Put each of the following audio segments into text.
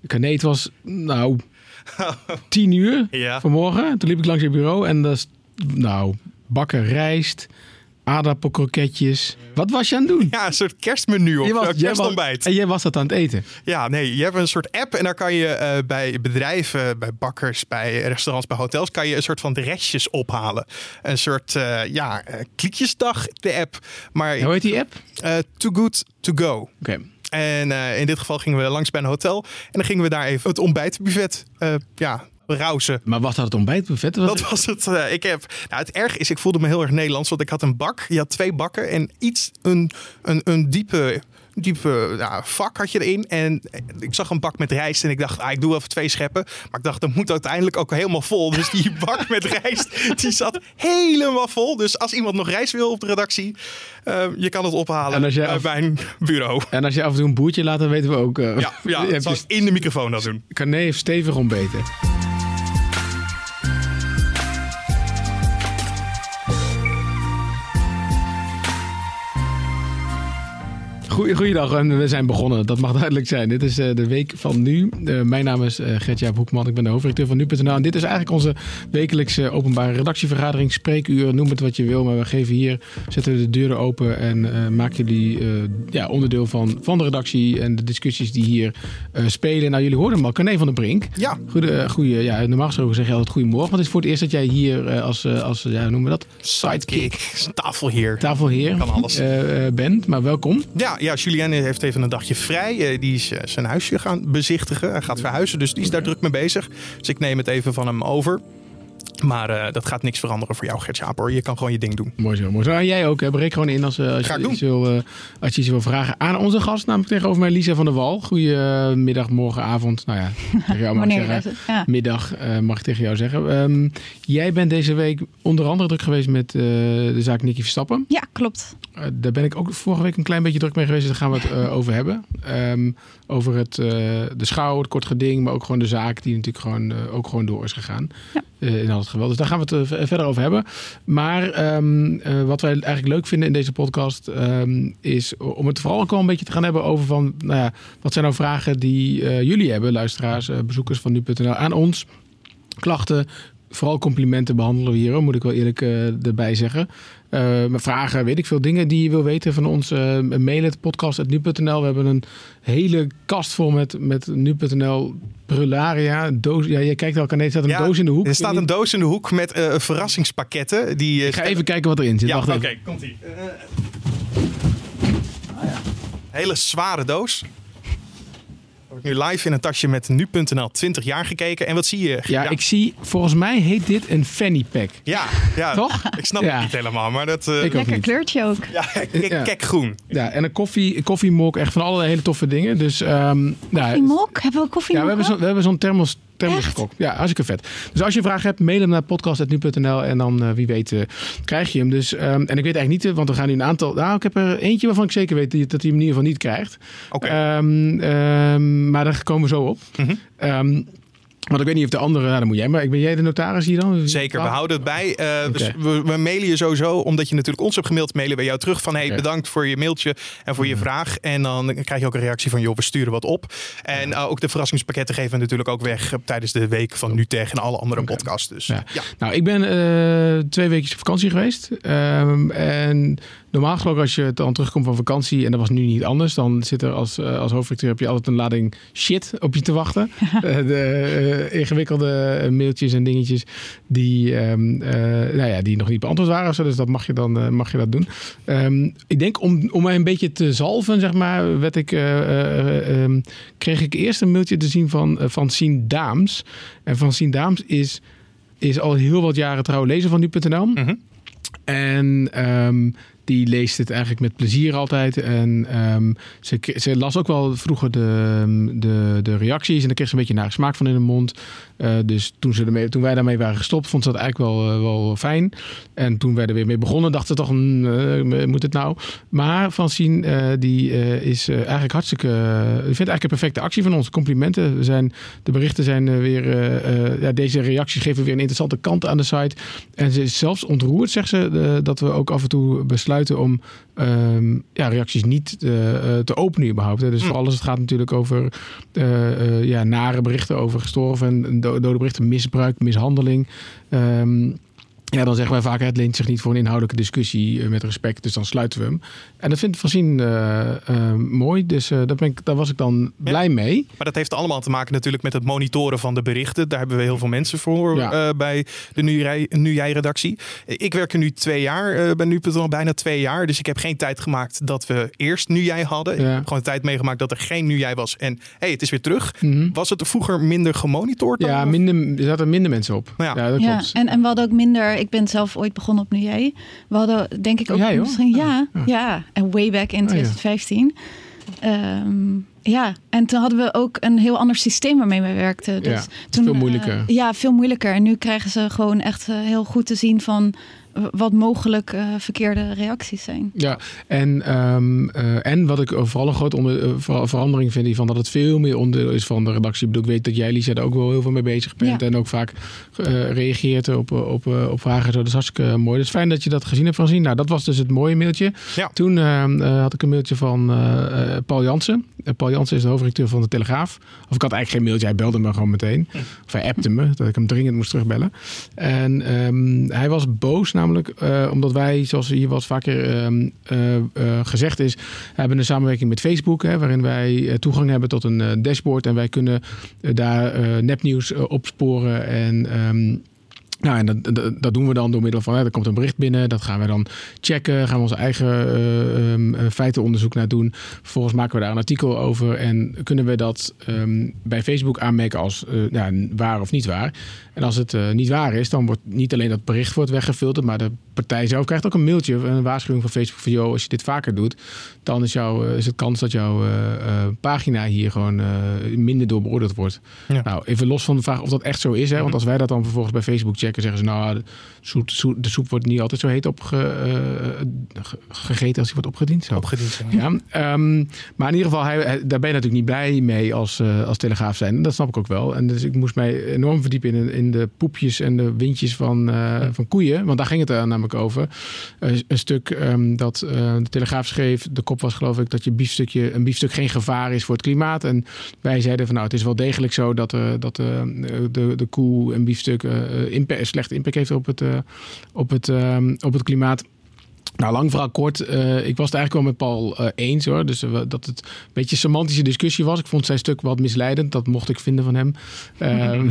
Nee, het was nou tien uur Ja. vanmorgen. Toen liep ik langs je bureau en dat is nou bakken rijst, aardappelkroketjes. Wat was je aan het doen? Ja, een soort kerstmenu of Je was- en jij was dat aan het eten. Ja, nee, je hebt een soort app en daar kan je eh, bij bedrijven, bij bakkers, bij restaurants, bij hotels, kan je een soort van de restjes ophalen. Een soort, eh, ja, kliekjesdag, de app. Maar hoe heet die app? too good to go. Oké. En eh, in dit geval gingen we langs bij een hotel en dan gingen we daar even het ontbijtbuffet, eh ja, rauzen. Maar was dat het ontbijtbuffet? Was Dat was het. eh, ik heb, nou, het erg is, ik voelde me heel erg Nederlands, want ik had een bak. Je had twee bakken en iets, een, een, een diepe, diepe ja, vak had je erin. En ik zag een bak met rijst en ik dacht, ah, ik doe even twee scheppen. Maar ik dacht, dat moet uiteindelijk ook helemaal vol. Dus die bak met rijst, die zat helemaal vol. Dus als iemand nog rijst wil op de redactie, eh, je kan het ophalen En eh, af- bij een bureau. En als je af en toe een boertje laat, dan weten we ook. eh, Ja, ja zal ik in de microfoon dat doen. Carné heeft stevig ontbeten. Goeiedag, we zijn begonnen. Dat mag duidelijk zijn. Dit is eh, de week van nu. Eh, mijn naam is uh, Gertjaap Hoekman. Ik ben de hoofdredacteur van nu.nl. En dit is eigenlijk onze wekelijkse openbare redactievergadering. Spreekuur, noem het wat je wil. Maar we geven hier, zetten we de deuren open en eh maken jullie eh, ja, onderdeel van, van de redactie en de discussies die hier eh, spelen. Nou, jullie hoorden hem al. Carné van der Brink. Ja, Goede, eh, goeie, ja, normaal gesproken zeg je altijd goedemorgen. Want het is voor het eerst dat jij hier eh, als, eh, als ja, hoe noemen we dat? sidekick, tafelheer. Tafelheer Kan alles. eh, eh, bent. Maar welkom. Ja, ja, Julien heeft even een dagje vrij. Eh, die is eh, zijn huisje gaan bezichtigen. Hij gaat verhuizen, dus die is daar druk mee bezig. Dus ik neem het even van hem over. Maar eh, dat gaat niks veranderen voor jou, Gert hoor. Je kan gewoon je ding doen. Mooi zo, mooi zo. En jij ook, hè? breek gewoon in als, eh, als, je iets wil, eh, als je iets wil vragen aan onze gast. Namelijk tegenover mij Lisa van der Wal. Goedemiddag, morgen, avond. Nou ja, tegen jou mag ik Wanneer zeggen. ja. Middag eh, mag ik tegen jou zeggen. Ehm, jij bent deze week onder andere druk geweest met eh, de zaak Nicky Verstappen. Ja, klopt. Eh, daar ben ik ook vorige week een klein beetje druk mee geweest. Dus daar gaan we het eh, over hebben. Ehm, over het, eh, de schouw, het kort geding. Maar ook gewoon de zaak die natuurlijk gewoon, eh, ook gewoon door is gegaan. Ja. Eh, in al geweld. Dus daar gaan we het eh, verder over hebben. Maar ehm, eh, wat wij eigenlijk leuk vinden in deze podcast... ehm, is om het vooral ook wel een beetje te gaan hebben over van... Nou ja, wat zijn nou vragen die eh, jullie hebben, luisteraars, bezoekers van nu.nl, aan ons? Klachten, vooral complimenten behandelen we hier, moet ik wel eerlijk erbij zeggen. Eh, vragen, weet ik veel dingen die je wil weten van ons. eh mail het podcast.nu.nl. We hebben een hele kast vol met, met nu.nl prularia. Doos, ja, je kijkt elkaar nee, er staat een Ja, doos in de hoek. Er staat een doos in de hoek met eh, verrassingspakketten. Die, Ik ga even kijken wat erin zit. Ja, oké, komt ie. Hele zware doos. Nu live in een tasje met nu.nl 20 jaar gekeken. En wat zie je? Ja, ik zie, volgens mij heet dit een fanny pack. ja, ja. Toch? Ik snap Ja. het niet helemaal, maar dat... eh, Ik ook Lekker niet. kleurtje ook. ja, kek, groen. Ja, en een koffie, een koffiemok, echt van alle hele toffe dingen. Dus, ehm nou, Die mok? Hebben we koffie Ja, we hebben zo'n we hebben thermos, thermoskok. Ja, hartstikke vet. Dus als je vragen hebt, mail hem naar podcast.nu.nl en dan eh, wie weet eh, krijg je hem. Dus, ehm, en ik weet eigenlijk niet, eh, want we gaan nu een aantal... Nou, ik heb er eentje waarvan ik zeker weet dat hij hem in ieder geval niet krijgt. Oké. Ehm, ehm, maar daar komen we zo op. Ehm, want ik weet niet of de andere... Nou, dan moet jij maar... Ben jij de notaris hier dan? Zeker, we houden het bij. Eh, we, we mailen je sowieso, omdat je natuurlijk ons hebt gemaild, mailen we jou terug van hey, bedankt voor je mailtje en voor je vraag. En dan krijg je ook een reactie van joh, we sturen wat op. En eh, ook de verrassingspakketten geven we natuurlijk ook weg eh, tijdens de week van nu tegen en alle andere Oké. podcasts. Dus Ja. ja. Nou, ik ben twee weken op vakantie geweest. Ehm, en normaal gesproken als je dan terugkomt van vakantie... en dat was nu niet anders... dan zit er als, eh, als hoofdredacteur heb je altijd een lading shit op je te wachten. Eh, de eh, ingewikkelde mailtjes en dingetjes die, ehm, eh, nou ja, die nog niet beantwoord waren. zo. Dus dat mag je dan mag je dat doen. Ehm, ik denk om, om mij een beetje te zalven, zeg maar... Werd ik, eh, eh, ehm, kreeg ik eerst een mailtje te zien van, van Sien Daams. En van Sien Daams is is al heel wat jaren trouw lezer van nu.nl. Mhm. En die leest het eigenlijk met plezier altijd. En ehm, ze, ze las ook wel vroeger de, de, de reacties. En daar kreeg ze een beetje naar smaak van in de mond. Eh, dus toen, ze ermee, toen wij daarmee waren gestopt, vond ze dat eigenlijk wel, eh, wel fijn. En toen wij er weer mee begonnen, dachten ze toch, hmm, eh, moet het nou? Maar Francine, die is eigenlijk hartstikke... vindt eigenlijk een perfecte actie van ons. Complimenten. Zijn, de berichten zijn weer... ja, deze reacties geven weer een interessante kant aan de site. En ze is zelfs ontroerd, zegt ze, dat we ook af en toe besluiten besluiten om ehm, ja, reacties niet eh, eh, te openen überhaupt. Hè. Dus Mm. vooral als het gaat natuurlijk over eh, ja, nare berichten over gestorven en do- dode berichten, misbruik, mishandeling. Ehm, ja, dan zeggen wij vaak, het leent zich niet voor een inhoudelijke discussie eh, met respect, dus dan sluiten we hem. En dat vindt Francine eh, eh, mooi, dus eh, daar, ben ik, daar was ik dan blij mee. Maar dat heeft allemaal te maken natuurlijk met het monitoren van de berichten. Daar hebben we heel veel mensen voor Ja. eh, bij de Nu, Jij- nu Jij redactie. Ik werk er nu twee jaar, eh bij nu.nl bijna twee jaar. Dus ik heb geen tijd gemaakt dat we eerst Nu Jij hadden. Ik heb gewoon tijd meegemaakt dat er geen Nu Jij was. En hey, het is weer terug. Mhm. Was het vroeger minder gemonitord dan? Ja, minder, er zaten minder mensen op. Ja. Ja, dat Ja, klopt. en, en we hadden ook minder. Ik ben zelf ooit begonnen op Nu Jij. We hadden denk ik ook Oh, jij, hoor? misschien. Ja, Ja. ja, en way back in ja. 2015. Ehm, ja, en toen hadden we ook een heel ander systeem waarmee we werkten. Dus Ja, toen, veel eh, moeilijker. ja, veel moeilijker. En nu krijgen ze gewoon echt eh, heel goed te zien van eh, wat mogelijk eh, verkeerde reacties zijn. Ja, en, ehm, eh, en wat ik vooral een grote onder, eh, ver- verandering vind, van dat het veel meer onderdeel is van de redactie. Ik bedoel, ik weet dat jij, Lisa, er ook wel heel veel mee bezig bent. Ja. En ook vaak eh, reageert op, op, op, op vragen. en Zo. Dat is hartstikke mooi. Dus fijn dat je dat gezien hebt, Francine. Nou, dat was dus het mooie mailtje. Ja. Toen ehm, eh, had ik een mailtje van eh, eh, Paul Jansen. Eh, Paul Jansen is de hoofdredacteur van de Telegraaf. Of ik had eigenlijk geen mailtje, hij belde me gewoon meteen. Of hij appte me, dat ik hem dringend moest terugbellen. En ehm, hij was boos namelijk, eh, omdat wij, zoals hier was vaker ehm, eh, eh, gezegd is, hebben een samenwerking met Facebook, hè, waarin wij toegang hebben tot een dashboard en wij kunnen daar nepnieuws opsporen en ehm, nou, en dat, dat, dat doen we dan door middel van, hè, er komt een bericht binnen, dat gaan we dan checken, gaan we onze eigen eh, ehm, eh, feitenonderzoek naar doen. Vervolgens maken we daar een artikel over en kunnen we dat ehm, bij Facebook aanmerken als eh, ja, waar of niet waar. En als het niet waar is, dan wordt niet alleen dat bericht wordt weggefilterd, maar de partij zelf krijgt ook een mailtje, een waarschuwing van Facebook van, joh, als je dit vaker doet, dan is, jouw, is het kans dat jouw pagina hier gewoon minder door beoordeeld wordt. Ja. Nou, even los van de vraag of dat echt zo is, hè, want als wij dat dan vervolgens bij Facebook checken, zeggen ze, nou, de soep, soep- de soep wordt niet altijd zo heet opge, eh, ge- gegeten als die wordt opgediend. Zo. Opgediend. Ja, ehm, maar in ieder geval, hij, daar ben je natuurlijk niet blij mee als, eh, als telegraaf zijn. En dat snap ik ook wel. En dus ik moest mij enorm verdiepen in, in de poepjes en de windjes van, eh, van koeien. Want daar ging het er namelijk over. Eh, een stuk ehm, dat eh, de telegraaf schreef, de kop was geloof ik, dat je biefstukje, een biefstuk geen gevaar is voor het klimaat. En wij zeiden van nou, het is wel degelijk zo dat, eh, dat eh, de, de koe een biefstuk eh, impa- slechte impact heeft op het, eh, op het, ehm, op het klimaat. Nou, lang verhaal kort. eh, ik was het eigenlijk wel met Paul eh, eens hoor. Dus eh, dat het een beetje een semantische discussie was. Ik vond zijn stuk wat misleidend. Dat mocht ik vinden van hem. Ehm,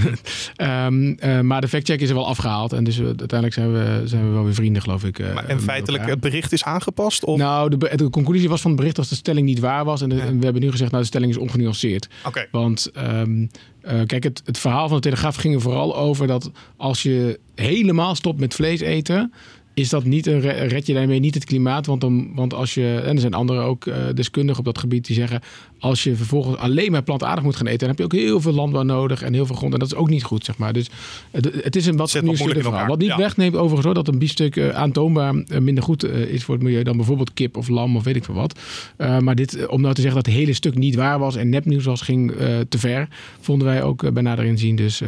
ehm, eh, maar de factcheck is er wel afgehaald. En dus uiteindelijk zijn we, zijn we wel weer vrienden, geloof ik. Maar, en feitelijk, het bericht is aangepast? Of? Nou, de, conclusie was van het bericht dat de stelling niet waar was. En, de- Ja. en we hebben nu gezegd, nou, de stelling is ongenuanceerd. Oké. Want ehm, eh, kijk, het, het verhaal van de Telegraaf ging er vooral over dat als je helemaal stopt met vlees eten, is dat niet een re- red je daarmee niet het klimaat. Want, dan, want als je, en er zijn anderen ook eh, deskundigen op dat gebied die zeggen, als je vervolgens alleen maar plantaardig moet gaan eten, dan heb je ook heel veel landbouw nodig en heel veel grond. En dat is ook niet goed, zeg maar. Dus het, het is een wat in verhaal. Wat niet Ja. wegneemt overigens hoor, dat een biefstuk eh, aantoonbaar eh, minder goed is voor het milieu dan bijvoorbeeld kip of lam of weet ik veel wat. Maar dit, om nou te zeggen dat het hele stuk niet waar was en nepnieuws was, ging te ver. Vonden wij ook bij nader inzien. Dus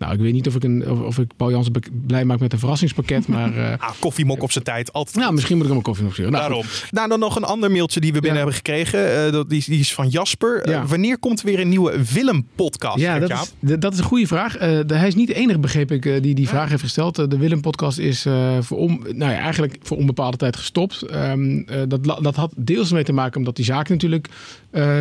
nou, ik weet niet of ik, een, of, of ik Paul Jansen blij maak met een verrassingspakket. Maar eh, Ah, koffiemok op zijn tijd. Altijd nou, misschien moet ik hem een koffie opsturen. Nou, Daarom. Nou, dan nog een ander mailtje die we binnen Ja. hebben gekregen. Eh, dat, die, die is van Jasper. Eh, wanneer komt er weer een nieuwe Willem-podcast? Ja, dat is, d- dat is een goede vraag. De- hij is niet de enige, begreep ik, die die vraag heeft gesteld. De Willem-podcast is voor om, nou ja, eigenlijk voor onbepaalde tijd gestopt. Ehm, eh, dat, dat had deels mee te maken omdat die zaak natuurlijk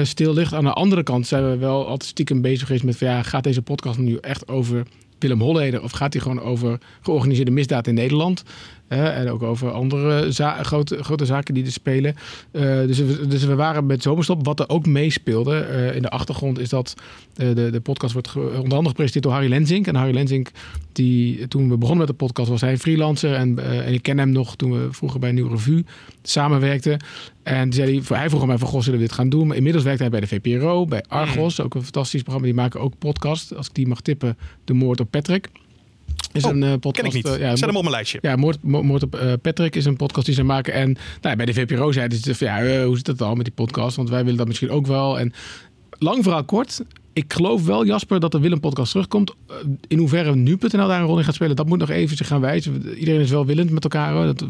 stil ligt. Aan de andere kant zijn we wel altijd stiekem bezig geweest met... Van, ja, gaat deze podcast nu echt over Willem Holleder... of gaat hij gewoon over georganiseerde misdaad in Nederland... En ook over andere za- grote, grote zaken die er spelen. Eh, dus, we, dus we waren met zomerstop. Wat er ook meespeelde eh, in de achtergrond is dat eh, de, de podcast wordt onder andere gepresenteerd door Harry Lenzink. En Harry Lenzink, die, toen we begonnen met de podcast, was hij freelancer. En, en ik ken hem nog toen we vroeger bij Nieuwe Revue samenwerkten. En zei hij, hij vroeg mij van, goh, zullen we dit gaan doen? Maar inmiddels werkt hij bij de VPRO, bij Argos. Ook een fantastisch programma. Die maken ook podcast. Als ik die mag tippen, De Moord op Patrick. Is Oh, een eh, podcast. Ken ik niet. eh, ja, Zet hem op mijn lijstje. ja, Moord, Mo- Moord op eh, Patrick is een podcast die ze maken. En nou, bij de VPRO zeiden ze van ja, hoe zit dat dan met die podcast? Want wij willen dat misschien ook wel. En lang verhaal kort. Ik geloof wel, Jasper, dat de Willem-podcast terugkomt. Uh, in hoeverre nu.nl daar een rol in gaat spelen, dat moet nog even zich gaan wijzen. Iedereen is wel willend met elkaar. Hoor. Dat,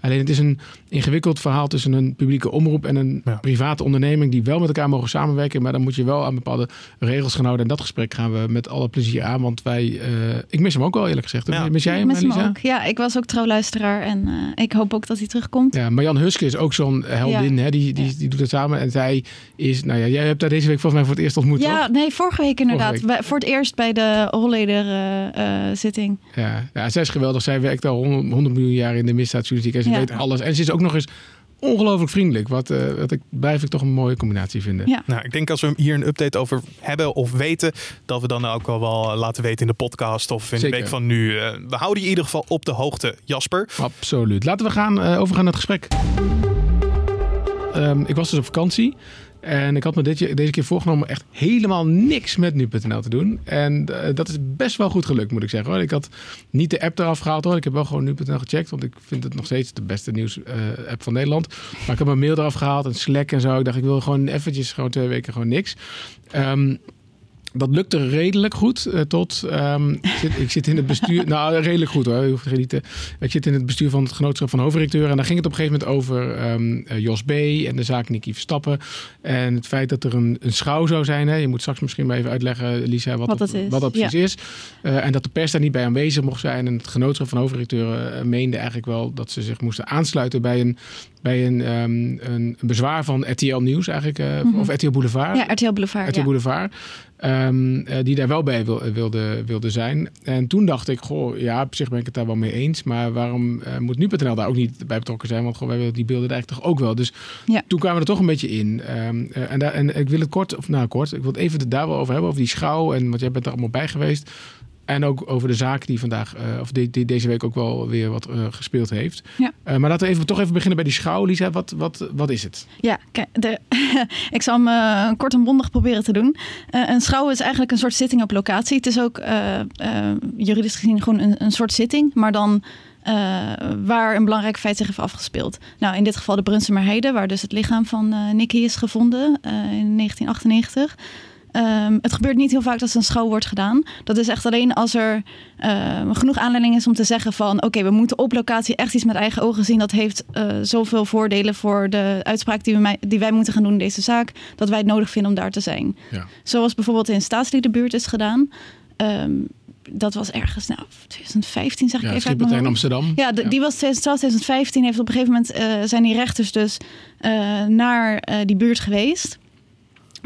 alleen het is een ingewikkeld verhaal tussen een publieke omroep en een ja. private onderneming die wel met elkaar mogen samenwerken. Maar dan moet je wel aan bepaalde regels gaan houden. En dat gesprek gaan we met alle plezier aan. Want wij, uh, ik mis hem ook wel eerlijk gezegd. Ja. Mis jij hem, ik mis Lisa? hem ook. Ja, ik was ook trouwluisteraar en uh, ik hoop ook dat hij terugkomt. Ja, Marjan Huske is ook zo'n heldin. Hè? Die, die, die doet het samen. En zij is, nou ja, jij hebt daar deze week volgens mij voor het eerst ontmoet. Ja, toch? Nee, vorige week inderdaad. Vorige week. Bij, voor het eerst bij de Holleder uh, zitting. Ja, ja, zij is geweldig. Zij werkt al 100, 100 miljoen jaar in de misdaadjournalistiek en ze ja. weet alles. En ze is ook nog eens ongelooflijk vriendelijk. Wat, uh, wat ik blijf ik toch een mooie combinatie vinden. Ja. Nou, ik denk als we hier een update over hebben of weten, dat we dan ook wel, wel laten weten in de podcast of in Zeker. de week van nu. Uh, we houden je in ieder geval op de hoogte, Jasper. Absoluut. Laten we gaan uh, overgaan naar het gesprek. Um, ik was dus op vakantie. En ik had me deze keer voorgenomen echt helemaal niks met nu.nl te doen. En uh, dat is best wel goed gelukt, moet ik zeggen. Hoor. Ik had niet de app eraf gehaald hoor. Ik heb wel gewoon nu.nl gecheckt. Want ik vind het nog steeds de beste nieuws uh, app van Nederland. Maar ik heb mijn mail eraf gehaald en Slack en zo. Ik dacht, ik wil gewoon eventjes, gewoon twee weken gewoon niks. Um, dat lukte redelijk goed. Uh, tot um, ik, zit, ik zit in het bestuur. nou, redelijk goed hoor. Je hoeft geen niet te, ik zit in het bestuur van het genootschap van hoofdredacteuren. En daar ging het op een gegeven moment over um, uh, Jos B. en de zaak Nicky Verstappen. En het feit dat er een, een schouw zou zijn. Hè. Je moet straks misschien maar even uitleggen, Lisa, wat, wat dat, dat, is. wat dat precies ja. is. Uh, en dat de pers daar niet bij aanwezig mocht zijn. En het genootschap van hoofdredacteuren meende eigenlijk wel dat ze zich moesten aansluiten bij een bij een, um, een bezwaar van RTL Nieuws eigenlijk, mm -hmm. of RTL Boulevard. Ja, RTL Boulevard. RTL ja. Boulevard. Um, uh, die daar wel bij wil, wilde, wilde zijn. En toen dacht ik, goh, ja, op zich ben ik het daar wel mee eens. Maar waarom uh, moet nu.nl daar ook niet bij betrokken zijn? Want goh, wij willen die beelden eigenlijk toch ook wel. Dus ja. toen kwamen we er toch een beetje in. Um, en, daar, en ik wil het kort, of nou kort, ik wil het even daar wel over hebben, over die schouw. En want jij bent er allemaal bij geweest. En ook over de zaak die vandaag, uh, of die, die, deze week ook wel weer wat uh, gespeeld heeft. Ja. Uh, maar laten we even, toch even beginnen bij die schouw. Lisa, wat, wat, wat is het? Ja, de, ik zal hem uh, kort en bondig proberen te doen. een schouw is eigenlijk een soort zitting op locatie. Het is ook juridisch gezien gewoon een, een soort zitting, maar dan uh, waar een belangrijk feit zich heeft afgespeeld. Nou, in dit geval de Brunsumer Heide, waar dus het lichaam van uh, Nicky is gevonden uh, in 1998. Um, het gebeurt niet heel vaak dat een schouw wordt gedaan. Dat is echt alleen als er uh, genoeg aanleiding is om te zeggen van... oké, okay, we moeten op locatie echt iets met eigen ogen zien. Dat heeft uh, zoveel voordelen voor de uitspraak die, we, die wij moeten gaan doen in deze zaak... dat wij het nodig vinden om daar te zijn. Ja. Zoals bijvoorbeeld in Staatsliedenbuurt is gedaan... Um, dat was ergens, nou, 2015 zeg ik ja, even uit mijn in Amsterdam. Ja, de, ja, die was 2015. Heeft op een gegeven moment uh, zijn die rechters dus uh, naar die buurt geweest.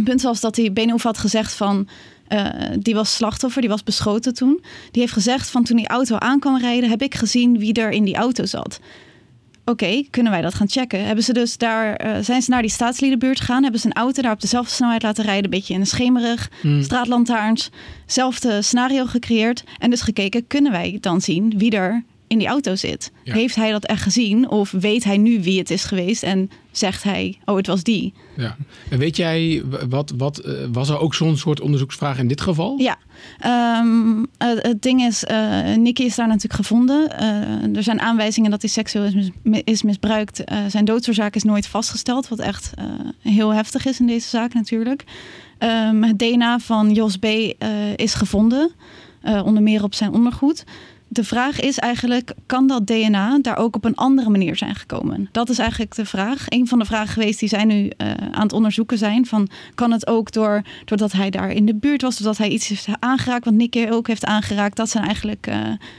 Het punt was dat die Benhoef had gezegd van... Uh, die was slachtoffer, die was beschoten toen. Die heeft gezegd van toen die auto aan kwam rijden... heb ik gezien wie er in die auto zat. Oké, okay, kunnen wij dat gaan checken? Hebben ze dus daar, uh, zijn ze naar die staatsliedenbuurt gegaan? Hebben ze een auto daar op dezelfde snelheid laten rijden? Een beetje in een schemerig, hmm. straatlantaarns. Zelfde scenario gecreëerd. En dus gekeken, kunnen wij dan zien wie er in die auto zit? Ja. Heeft hij dat echt gezien? Of weet hij nu wie het is geweest? En zegt hij, oh, het was die. Ja. En weet jij, wat, wat, uh, was er ook zo'n soort onderzoeksvraag in dit geval? Ja. Um, uh, het ding is, uh, Nicky is daar natuurlijk gevonden. Uh, er zijn aanwijzingen dat hij seksueel is, mis, is misbruikt. zijn doodsoorzaak is nooit vastgesteld, wat echt heel heftig is in deze zaak natuurlijk. Um, het DNA van Jos B. is gevonden, onder meer op zijn ondergoed de vraag is eigenlijk, kan dat DNA daar ook op een andere manier zijn gekomen? Dat is eigenlijk de vraag. Een van de vragen geweest die zij nu uh, aan het onderzoeken zijn. Van, kan het ook door, doordat hij daar in de buurt was, doordat hij iets heeft aangeraakt, wat Nicky ook heeft aangeraakt? Dat zijn eigenlijk uh,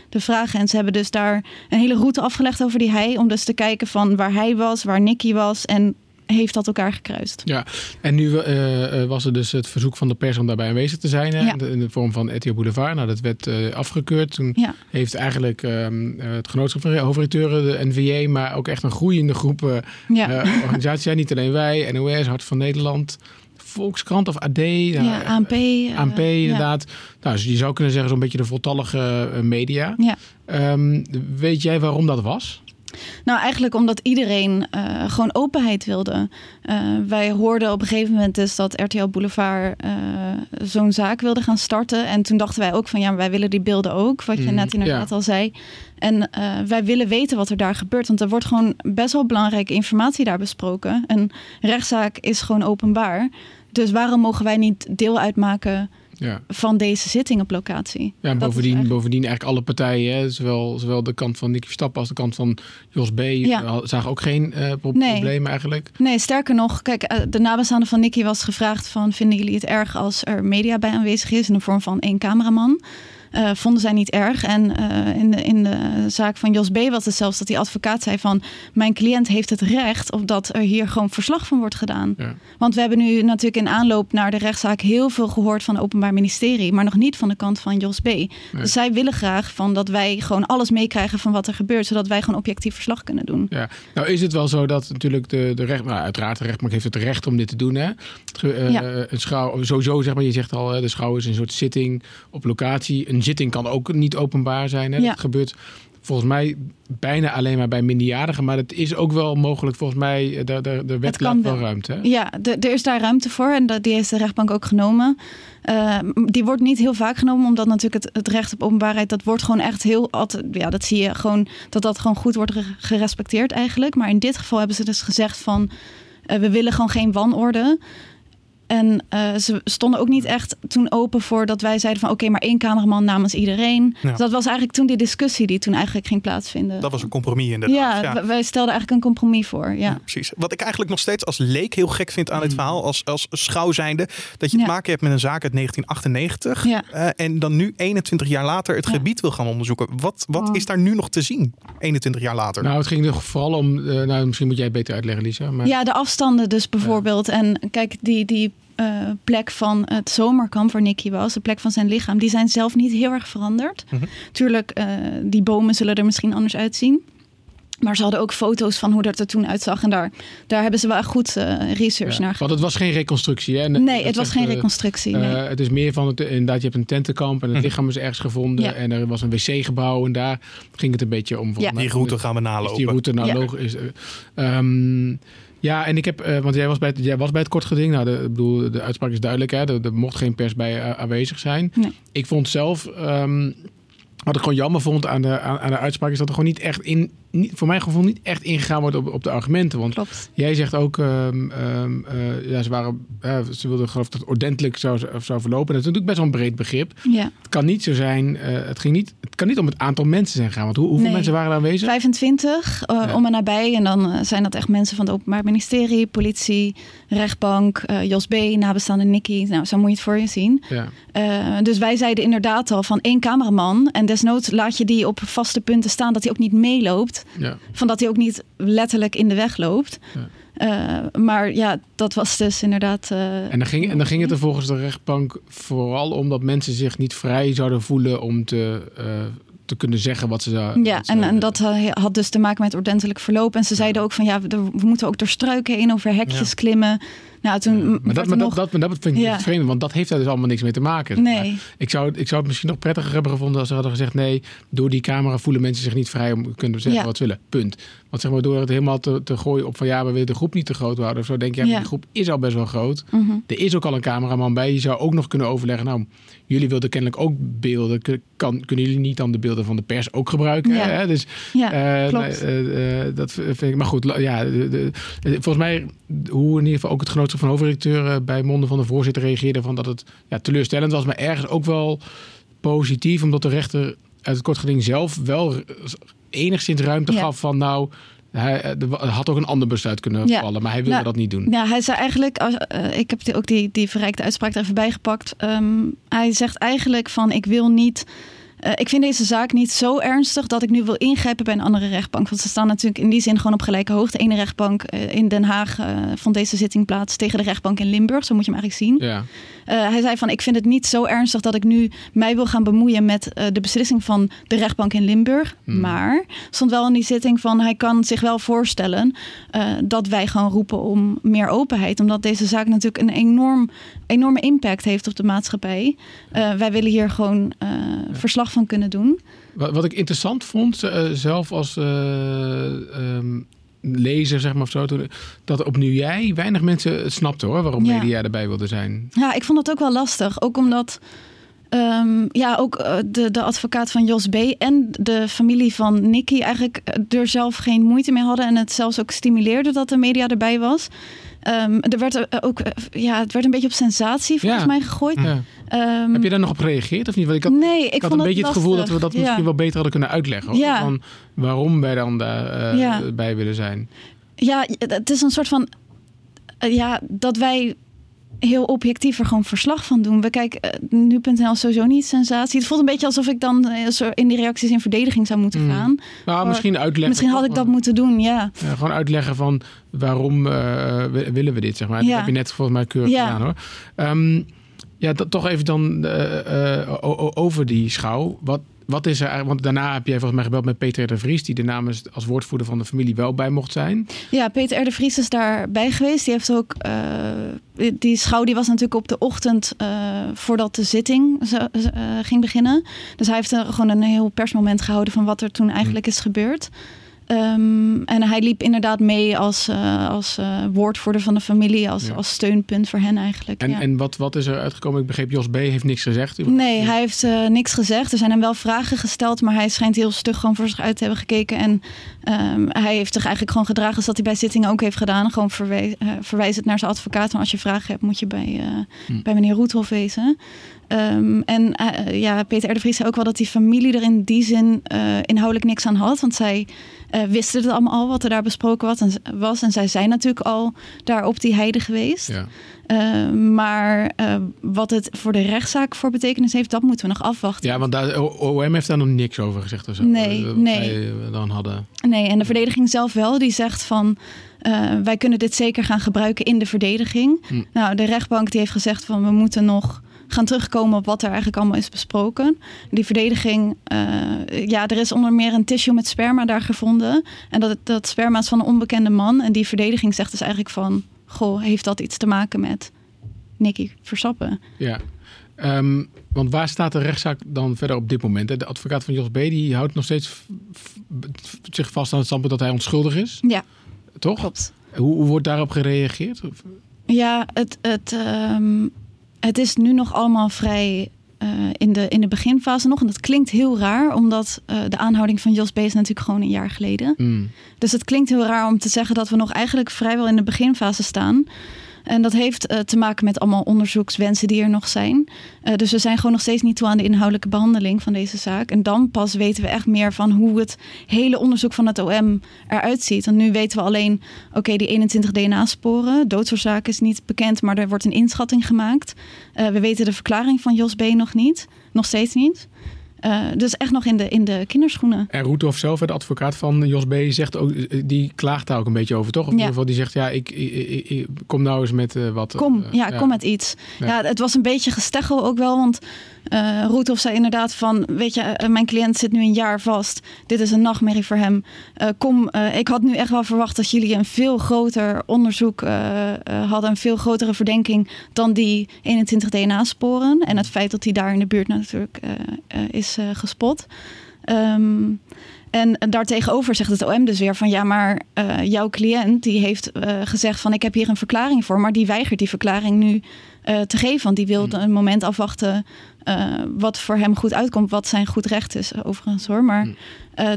de vragen. En ze hebben dus daar een hele route afgelegd over die hij, om dus te kijken van waar hij was, waar Nicky was en heeft dat elkaar gekruist. Ja, en nu uh, was er dus het verzoek van de pers om daarbij aanwezig te zijn. Hè? Ja. In de vorm van RTL Boulevard. Nou, dat werd uh, afgekeurd. Toen ja. heeft eigenlijk um, het genootschap van hoofdredacteuren, de NVA, maar ook echt een groeiende groep ja. organisaties. Niet alleen wij, NOS, Hart van Nederland. Volkskrant of AD. Ja, ANP. ANP, inderdaad. Nou, dus je zou kunnen zeggen zo'n beetje de voltallige media. Ja. Um, weet jij waarom dat was? Nou, eigenlijk omdat iedereen uh, gewoon openheid wilde. Uh, wij hoorden op een gegeven moment dus dat RTL Boulevard uh, zo'n zaak wilde gaan starten. En toen dachten wij ook van ja, wij willen die beelden ook. Wat je mm, net inderdaad ja. al zei. En wij willen weten wat er daar gebeurt. Want er wordt gewoon best wel belangrijke informatie daar besproken. Een rechtszaak is gewoon openbaar. Dus waarom mogen wij niet deel uitmaken Ja. van deze zitting op locatie? Ja, bovendien, eigenlijk- bovendien eigenlijk alle partijen, hè, zowel, zowel de kant van Nicky Verstappen als de kant van Jos B. Ja. eh, zagen ook geen eh, pro- Nee. problemen eigenlijk. Nee, sterker nog, kijk, eh, de nabestaanden van Nicky was gevraagd van... vinden jullie het erg als er media bij aanwezig is in de vorm van één cameraman? Eh, vonden zij niet erg. En eh, in, de, in de zaak van Jos B. was het zelfs dat die advocaat zei van... mijn cliënt heeft het recht op dat er hier gewoon verslag van wordt gedaan. Ja. Want we hebben nu natuurlijk in aanloop naar de rechtszaak... heel veel gehoord van het Openbaar Ministerie... maar nog niet van de kant van Jos B. Dus zij willen graag van dat wij gewoon alles meekrijgen van wat er gebeurt... zodat wij gewoon objectief verslag kunnen doen. Ja, nou is het wel zo dat natuurlijk de, de recht, nou, uiteraard de rechtbank heeft het recht om dit te doen. Hè? Het eh, Ja. Schouw, sowieso zeg maar, je zegt al, de schouw is een soort zitting op locatie. Een zitting kan ook niet openbaar zijn. Hè? Ja. Dat gebeurt volgens mij bijna alleen maar bij minderjarigen. Maar het is ook wel mogelijk volgens mij, eh, de, de, de wet laat wel ruimte. Hè? Ja, de- er is daar ruimte voor en dat, die heeft de rechtbank ook genomen. Eh, die wordt niet heel vaak genomen, omdat natuurlijk het, het recht op openbaarheid, dat wordt gewoon echt heel altijd, ja, dat zie je gewoon, dat dat gewoon goed wordt ge- gerespecteerd eigenlijk. Maar in dit geval hebben ze dus gezegd van, eh, we willen gewoon geen wanorde. En eh, ze stonden ook niet echt toen open voor dat wij zeiden van oké, maar één cameraman namens iedereen. Ja. Dus dat was eigenlijk toen die discussie die toen eigenlijk ging plaatsvinden. Dat was een compromis inderdaad. ja, w- wij stelden eigenlijk een compromis voor. Ja. Precies. Wat ik eigenlijk nog steeds als leek heel gek vind aan dit verhaal, als, als schouw zijnde, dat je te Mm. Ja. maken hebt met een zaak uit 1998 Ja. eh, en dan nu 21 jaar later het Ja. gebied wil gaan onderzoeken. Wat, wat Oh. is daar nu nog te zien, 21 jaar later? Nou, het ging er vooral om, eh, nou misschien moet jij het beter uitleggen Lisa. Maar, Ja, de afstanden dus bijvoorbeeld. En kijk, die, die eh, plek van het zomerkamp waar Nicky was, de plek van zijn lichaam, die zijn zelf niet heel erg veranderd. Mhm. Tuurlijk, eh, die bomen zullen er misschien anders uitzien. Maar ze hadden ook foto's van hoe dat er toen uitzag. En daar, daar hebben ze wel goed eh, research Ja, naar Want het was geen reconstructie. Hè? En Nee, het was geen eh, reconstructie. Nee. Eh, het is meer van het, inderdaad, je hebt een tentenkamp en het Mhm. lichaam is ergens gevonden. Ja. En er was een wc-gebouw en daar ging het een beetje om. volgens Ja. die route gaan we Is nalopen. die route nou Ja. logisch? eh, ehm, ja, en ik heb, eh, want jij was bij het, jij was bij het kort geding. Nou, de, ik bedoel, de uitspraak is duidelijk. Hè? Er, er mocht geen pers bij aanwezig zijn. Nee. Ik vond zelf, ehm, wat ik gewoon jammer vond aan de, aan, aan de uitspraak, is dat er gewoon niet echt in, niet, voor mijn gevoel niet echt ingegaan wordt op, op de argumenten. Want Klopt. Jij zegt ook, ehm, ehm, eh, ja, ze, waren, eh, ze wilden geloof dat het ordentelijk zou, zou verlopen. Dat is natuurlijk best wel een breed begrip. Ja. Het kan niet zo zijn, eh, het, ging niet, het kan niet om het aantal mensen zijn gaan. Want hoe, hoeveel Nee. mensen waren er aanwezig? 25 eh, Ja. om en nabij. En dan zijn dat echt mensen van het Openbaar Ministerie, politie, rechtbank, Jos B, nabestaande Nicky. Nou, zo moet je het voor je zien. Ja. Dus wij zeiden inderdaad al van één cameraman. En desnoods laat je die op vaste punten staan dat hij ook niet meeloopt. Ja. Van dat hij ook niet letterlijk in de weg loopt. Ja. Eh, maar ja, dat was dus inderdaad. eh, En dan, ging, en dan ging het er volgens de rechtbank vooral om dat mensen zich niet vrij zouden voelen om te, eh, te kunnen zeggen wat ze zou- Ja, ze en, en dat had dus te maken met ordentelijk verloop. En ze zeiden ook van ja, we, we moeten ook door struiken heen, over hekjes Ja. klimmen. Nou, toen maar dat, maar dat, nog... dat, maar dat vind ik niet vreemd, want dat heeft daar dus allemaal niks mee te maken. Nee, Ik zou, ik zou het misschien nog prettiger hebben gevonden als ze hadden gezegd: nee, door die camera voelen mensen zich niet vrij om kunnen zeggen wat ze willen. Punt. Want zeg maar, door het helemaal te, te gooien op van ja, we willen de groep niet te groot houden of zo, denk je, ja, die groep is al best wel groot. Mhm. Er is ook al een cameraman bij. Je zou ook nog kunnen overleggen. Nou, jullie wilden kennelijk ook beelden. Kan, kunnen jullie niet dan de beelden van de pers ook gebruiken? Ja. Hè? Dus ja, eh, klopt. eh, eh, dat vind ik. Maar goed, ja, de, de- volgens mij, hoe in ieder geval ook het van hoofdredacteur eh, bij monden van de voorzitter reageerde van dat het ja, teleurstellend was, maar ergens ook wel positief, omdat de rechter uit het kortgeding zelf wel enigszins ruimte Ja. gaf van nou. Hij eh, er had ook een ander besluit kunnen Ja. vallen, maar hij wilde Nou, dat niet doen. Ja, hij zei eigenlijk, als- eh, ik heb die- ook die, die verrijkte uitspraak er even bijgepakt. Ehm, hij zegt eigenlijk van ik wil niet. Eh, ik vind deze zaak niet zo ernstig dat ik nu wil ingrijpen bij een andere rechtbank. Want ze staan natuurlijk in die zin gewoon op gelijke hoogte. Ene rechtbank eh, in Den Haag eh, vond deze zitting plaats tegen de rechtbank in Limburg. Zo moet je hem eigenlijk zien. Ja. Eh, hij zei van ik vind het niet zo ernstig dat ik nu mij wil gaan bemoeien met eh, de beslissing van de rechtbank in Limburg. Hmm. Maar stond wel in die zitting van hij kan zich wel voorstellen eh, dat wij gewoon roepen om meer openheid. Omdat deze zaak natuurlijk een enorm, enorme impact heeft op de maatschappij. Wij willen hier gewoon verslag van kunnen doen. Wat, wat ik interessant vond, zelf als eh, ehm, lezer, zeg maar of zo, dat opnieuw jij weinig mensen het snapten hoor, waarom Ja. media erbij wilde zijn. Ja, ik vond het ook wel lastig. Ook omdat ehm, ja, ook eh, de, de advocaat van Jos B. en de familie van Nicky eigenlijk eh, er zelf geen moeite mee hadden. En het zelfs ook stimuleerde dat de media erbij was. Ehm, er werd eh, ook, eh, ja, het werd een beetje op sensatie volgens Ja. mij gegooid. Ja. Ehm, Heb je daar nog op gereageerd of niet? Want ik had, nee, ik, ik had een beetje het gevoel dat we dat misschien wel beter hadden kunnen uitleggen. hoor. Van waarom wij dan daarbij Ja. bij willen zijn. Ja, het is een soort van. eh, ja, dat wij heel objectief er gewoon verslag van doen. We kijken eh, nu.nl sowieso niet sensatie. Het voelt een beetje alsof ik dan eh, in die reacties in verdediging zou moeten Mm. gaan. Nou, Maar misschien uitleggen. Misschien had ik dat moeten doen, ja. Ja, gewoon uitleggen van waarom eh, wi- willen we dit, zeg maar. Dat Ja. heb je net volgens mij keurig Ja. gedaan, hoor. Ehm, ja, dat, toch even dan over die schouw. Wat, wat is er. Want daarna heb jij volgens mij gebeld met Peter de Vries... die er namens als woordvoerder van de familie wel bij mocht zijn. Ja, Peter R. de Vries is daarbij geweest. Die heeft ook. eh, die schouw was natuurlijk op de ochtend eh, voordat de zitting eh, ging beginnen. Dus hij heeft gewoon een heel persmoment gehouden van wat er toen eigenlijk is gebeurd. Ehm, en hij liep inderdaad mee als, eh, als eh, woordvoerder van de familie, als, Ja. als steunpunt voor hen eigenlijk. En, ja. en wat, wat is er uitgekomen? Ik begreep, Jos B. heeft niks gezegd. Nee, hij heeft eh, niks gezegd. Er zijn hem wel vragen gesteld, maar hij schijnt heel stug gewoon voor zich uit te hebben gekeken. En ehm, hij heeft zich eigenlijk gewoon gedragen zoals hij bij zittingen ook heeft gedaan. Gewoon verwij verwijs het naar zijn advocaat. En als je vragen hebt, moet je bij, Hm. bij meneer Roethoff wezen. Ehm, en eh, ja, Peter R. de Vries zei ook wel dat die familie er in die zin eh, inhoudelijk niks aan had. Want zij eh, wisten het allemaal al wat er daar besproken was. En, was. en zij zijn natuurlijk al daar op die heide geweest. Ja. Uh, maar wat het voor de rechtszaak voor betekenis heeft, dat moeten we nog afwachten. Ja, want daar, OM heeft daar nog niks over gezegd zo. Nee, nee. dan hadden. Nee, en de verdediging zelf wel. Die zegt van, uh, wij kunnen dit zeker gaan gebruiken in de verdediging. Hm. Nou, de rechtbank die heeft gezegd van, we moeten nog gaan terugkomen op wat er eigenlijk allemaal is besproken. Die verdediging, uh, ja, er is onder meer een tissue met sperma daar gevonden. En dat, dat sperma is van een onbekende man. En die verdediging zegt dus eigenlijk van, goh, heeft dat iets te maken met Nicky Verstappen? Ja. Um, want waar staat de rechtszaak dan verder op dit moment? De advocaat van Jos B. die houdt nog steeds zich vast aan het standpunt dat hij onschuldig is. Ja, toch? Klopt. Hoe, hoe wordt daarop gereageerd? Ja, het, het, um, het is nu nog allemaal vrij uh, in, de, in de beginfase nog. En dat klinkt heel raar, omdat uh, de aanhouding van Jos B. is natuurlijk gewoon een jaar geleden. Mm. Dus het klinkt heel raar om te zeggen dat we nog eigenlijk vrijwel in de beginfase staan. En dat heeft uh, te maken met allemaal onderzoekswensen die er nog zijn. Uh, dus we zijn gewoon nog steeds niet toe aan de inhoudelijke behandeling van deze zaak. En dan pas weten we echt meer van hoe het hele onderzoek van het OM eruit ziet. Want nu weten we alleen, oké, die 21 DNA-sporen. Doodsoorzaak is niet bekend, maar er wordt een inschatting gemaakt. Uh, we weten de verklaring van Jos B. nog niet. Nog steeds niet. Uh, dus echt nog in de, in de kinderschoenen. En Roethoff zelf, de advocaat van Jos B., zegt ook, die klaagt daar ook een beetje over, toch? Of in ieder geval, die zegt, ja, ik, ik, ik, ik kom nou eens met uh, wat... Kom, uh, ja, ja, kom met iets. Ja. ja. het was een beetje gesteggel ook wel, want uh, Roethoff zei inderdaad van, weet je, uh, mijn cliënt zit nu een jaar vast. Dit is een nachtmerrie voor hem. Uh, kom, ik had nu echt wel verwacht dat jullie een veel groter onderzoek hadden, een veel grotere verdenking dan die 21 DNA-sporen. En het feit dat hij daar in de buurt natuurlijk is gespot. Um, en daartegenover zegt het OM dus weer van ja, maar uh, jouw cliënt die heeft uh, gezegd van ik heb hier een verklaring voor, maar die weigert die verklaring nu uh, te geven, want die wil een moment afwachten wat voor hem goed uitkomt, wat zijn goed recht is overigens hoor. Maar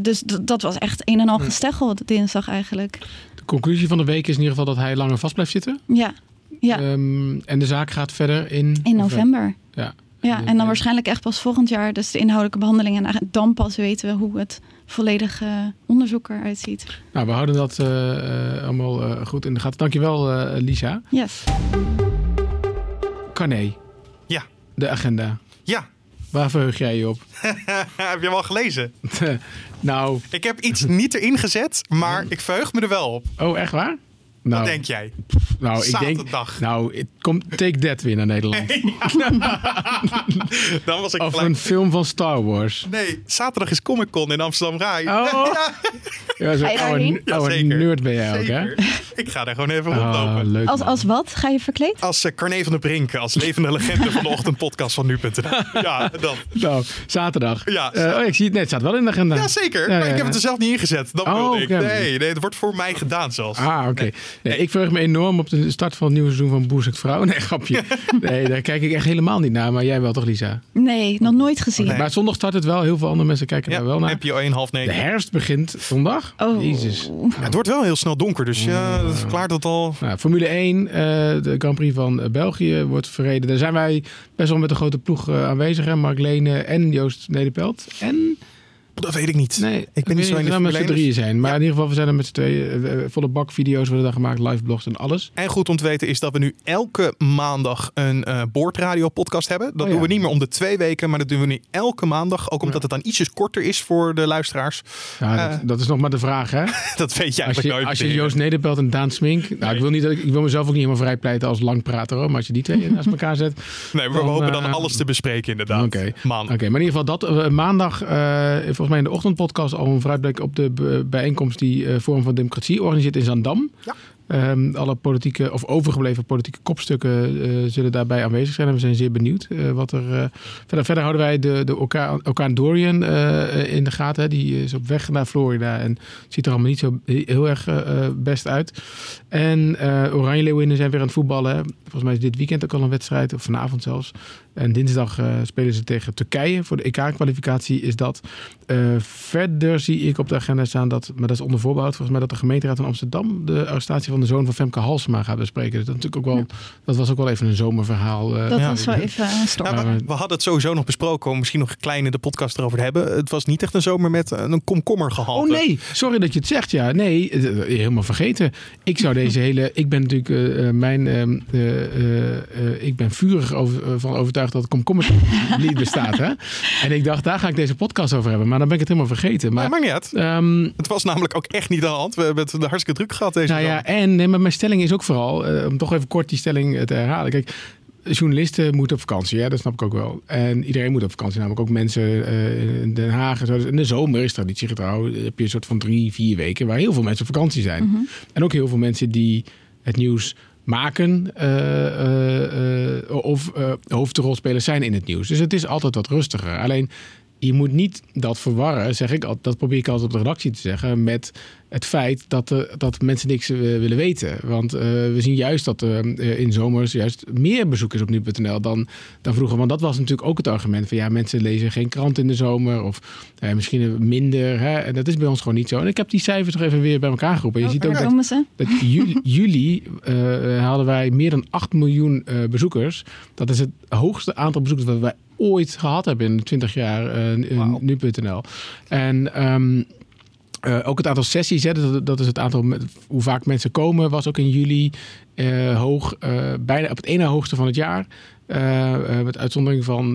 dus dat was echt een en al gesteggel dinsdag eigenlijk. De conclusie van de week is in ieder geval dat hij langer vast blijft zitten. Ja. ja. Um, en de zaak gaat verder in in november. Ja. Ja, en dan waarschijnlijk echt pas volgend jaar, dus de inhoudelijke behandeling. En dan pas weten we hoe het volledige onderzoek eruit ziet. Nou, we houden dat uh, uh, allemaal uh, goed in de gaten. Dankjewel, uh, Lisa. Yes. Carné. Ja. De agenda. Ja. Waar verheug jij je op? heb je hem al gelezen? nou. Ik heb iets niet erin gezet, maar ik verheug me er wel op. Oh, echt waar? Nou, Wat denk jij? Nou, ik denk. Nou, het komt Take That weer naar Nederland. Dan was ik of gelijk... een film van Star Wars. Nee, zaterdag is Comic Con in Amsterdam Rai. Oh. ja, zo oude, nerd ben jij zeker. ook, hè? Ik ga daar gewoon even oh, rondlopen. Leuk, als, als wat? Ga je verkleed? Als uh, Carné van der Brink, als levende legende van de ochtendpodcast van nu.nl. Ja, dat. Nou, zaterdag. Ja, uh, oh, ik zie het net, het staat wel in de agenda. Ja, zeker. Ja, maar ik heb het er zelf niet ingezet. Dat oh, wilde ik. Okay. Nee, nee, het wordt voor mij gedaan zelfs. Ah, oké. Okay. Nee, ik verheug me enorm op de start van het nieuwe seizoen van Boer Vrouw. Nee, grapje. Nee, daar kijk ik echt helemaal niet naar. Maar jij wel toch, Lisa? Nee, nog nooit gezien. Nee. Maar zondag start het wel. Heel veel andere mensen kijken Ja, daar wel naar. heb je een half De herfst begint zondag. Oh. Jezus. Ja, het wordt wel heel snel donker, dus ja, dat verklaart dat al. Nou, Formule 1, eh, de Grand Prix van eh, België wordt verreden. Daar zijn wij best wel met een grote ploeg eh, aanwezig. Hè? Mark Lene en Joost Nederpelt. En, Dat weet ik niet. nee, ik ben niet zo in de met z'n 1, drieën zijn. Maar Ja. in ieder geval, we zijn er met z'n tweeën. eh, volle bak video's worden daar gemaakt, live blogs en alles. En goed om te weten is dat we nu elke maandag een eh boordradio podcast hebben. Dat Oh, doen we niet meer om de twee weken, maar dat doen we nu elke maandag. Ook omdat het dan ietsjes korter is voor de luisteraars. Ja, Eh. dat, dat is nog maar de vraag, hè? Dat weet je Als eigenlijk je, nooit. als je. Joost Nederpelt en Daan Smink... Nou, ik, wil niet dat ik, wil mezelf ook niet helemaal vrijpleiten als langprater, hoor. Maar als je die twee naast elkaar zet... Nee, maar we hopen dan eh, alles te bespreken inderdaad. Oké. Man. Oké, maar in ieder geval dat eh, maandag, eh, volgens mij in de ochtendpodcast al een vooruitblik op de bijeenkomst die eh Forum van Democratie organiseert in Zandam. Ja. Ehm, alle politieke of overgebleven politieke kopstukken eh, zullen daarbij aanwezig zijn. En we zijn zeer benieuwd eh, wat er. eh, verder, verder houden wij de, de orkaan, orkaan Dorian in de gaten. hè. Die is op weg naar Florida en ziet er allemaal niet zo heel erg best uit. En Oranje Leeuwinnen zijn weer aan het voetballen. Volgens mij is dit weekend ook al een wedstrijd, of vanavond zelfs. En dinsdag spelen ze tegen Turkije. Voor de EK-kwalificatie is dat. Verder zie ik op de agenda staan dat, maar dat is onder voorbehoud volgens mij, dat de gemeenteraad van Amsterdam de arrestatie van de zoon van Femke Halsema gaat bespreken. Dat, is natuurlijk ook wel, dat was ook wel even een zomerverhaal. eh. Dat Ja. was wel even een storm. Nou, Maar we, hadden het sowieso nog besproken om misschien nog een kleine de podcast erover te hebben. Het was niet echt een zomer met een komkommer gehalte. Oh nee, sorry dat je het zegt. Ja, nee, eh, eh, helemaal vergeten. Ik zou deze hele. Ik ben natuurlijk eh, eh, mijn. ehm, eh, eh, eh, ik ben vurig over, eh, van overtuigd dat het komkommer niet bestaat. Hè? En ik dacht, daar ga ik deze podcast over hebben. Maar dan ben ik het helemaal vergeten. Maar Maar. maakt niet uit. ehm, Het was namelijk ook echt niet aan de hand. We hebben het hartstikke druk gehad deze nou ja, zomer. En nee, maar mijn stelling is ook vooral, eh, om toch even kort die stelling eh, te herhalen. Kijk, journalisten moeten op vakantie, hè? dat snap ik ook wel. En iedereen moet op vakantie, namelijk ook mensen eh, in Den Haag. En zo. Dus in de zomer is traditiegetrouw, heb je een soort van drie, vier weken waar heel veel mensen op vakantie zijn. En ook heel veel mensen die het nieuws maken eh, eh, of hoofdrolspelers zijn in het nieuws. Dus het is altijd wat rustiger. Alleen je moet niet dat verwarren, zeg ik, al- dat probeer ik altijd op de redactie te zeggen, met het feit dat, eh, dat mensen niks eh, willen weten. Want eh, we zien juist dat er in zomers juist meer bezoekers op nu.nl dan, dan vroeger. Want dat was natuurlijk ook het argument van ja, mensen lezen geen krant in de zomer of misschien minder. Hè? En dat is bij ons gewoon niet zo. En ik heb die cijfers nog even weer bij elkaar geroepen. En je ziet ook dat ze. dat juli, juli hadden wij meer dan 8 miljoen bezoekers. Dat is het hoogste aantal bezoekers dat wij ooit gehad hebben in 20 jaar eh, Wauw. nu.nl. En ehm, eh, ook het aantal sessies, hè, dat, dat is het aantal, met- hoe vaak mensen komen, was ook in juli eh, hoog. bijna op het ene hoogste van het jaar. met uitzondering van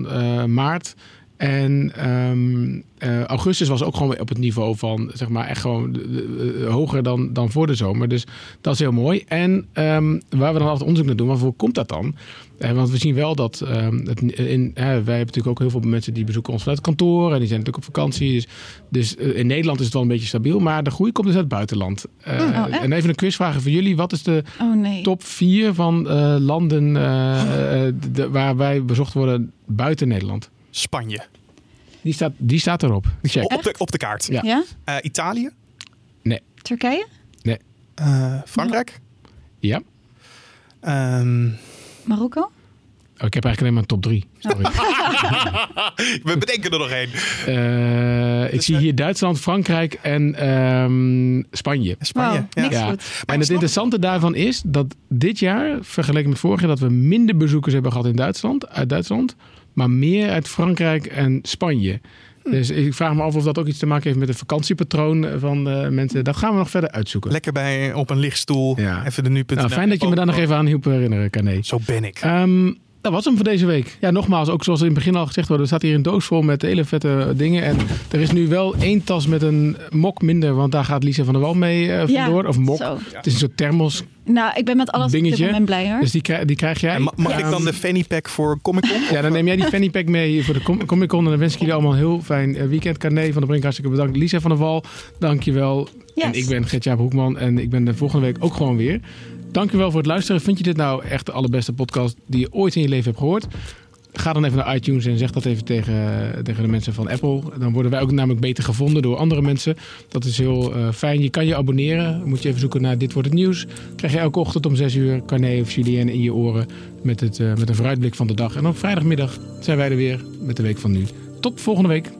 maart. En ehm, eh, augustus was ook gewoon op het niveau van, zeg maar, echt gewoon eh, hoger dan, dan voor de zomer. Dus dat is heel mooi. En ehm, waar we dan altijd onderzoek naar doen, waarvoor komt dat dan? Eh, want we zien wel dat, ehm, het, in, wij hebben natuurlijk ook heel veel mensen die bezoeken ons vanuit het kantoor. En die zijn natuurlijk op vakantie. Dus, dus in Nederland is het wel een beetje stabiel. Maar de groei komt dus uit het buitenland. Oh, echt? en even een quizvraag voor jullie. Wat is de Oh nee. top 4 van landen de- waar wij bezocht worden buiten Nederland? Spanje. Die staat, die staat erop. Check. Op de, op de kaart. Ja. Ja? Eh, Italië. Turkije? Eh, Frankrijk. Ja. Ehm, Marokko? Oh, ik heb eigenlijk alleen maar een top 3. Sorry. we bedenken er nog één. Eh, ik Dus zie hier Duitsland, Frankrijk en ehm, Spanje. Spanje. Wow, ja. niks Ja. goed. En het interessante daarvan is dat dit jaar, vergeleken met vorig jaar, dat we minder bezoekers hebben gehad in Duitsland, uit Duitsland, maar meer uit Frankrijk en Spanje. Hm. Dus ik vraag me af of dat ook iets te maken heeft met het vakantiepatroon van de mensen. Dat gaan we nog verder uitzoeken. Lekker bij op een lichtstoel. Ja. Even de nu.nl. Nou, fijn dat je me daar nog even aan hielp herinneren, Carné. Zo ben ik. Ehm, dat was hem voor deze week. Ja, nogmaals, ook zoals in het begin al gezegd wordt, er staat hier een doos vol met hele vette dingen. En er is nu wel één tas met een mok minder, want daar gaat Lisa van der Wal mee eh, vandoor. of mok. Zo. Het is een soort thermos, Nou, ik ben met alles op dit Dingetje. moment blij hoor. dus die, krijg, die krijg jij. En mag ik dan de fanny pack voor Comic Con? Ja, dan neem jij die fanny pack mee voor de Com- Comic Con. En dan wens ik jullie allemaal een heel fijn eh, weekend. Carné van der Brink, hartstikke bedankt. Lisa van der Wal, dankjewel. Yes. En ik ben Gertjaap Hoekman en ik ben de volgende week ook gewoon weer. Dankjewel voor het luisteren. Vind je dit nou echt de allerbeste podcast die je ooit in je leven hebt gehoord? Ga dan even naar iTunes en zeg dat even tegen, tegen de mensen van Apple. Dan worden wij ook namelijk beter gevonden door andere mensen. Dat is heel uh, fijn. Je kan je abonneren. Moet je even zoeken naar Dit Wordt Het Nieuws. Krijg je elke ochtend om 6 uur Carné of Julien in je oren met, het, uh, met een vooruitblik van de dag. En op vrijdagmiddag zijn wij er weer met de Week van Nu. Tot volgende week.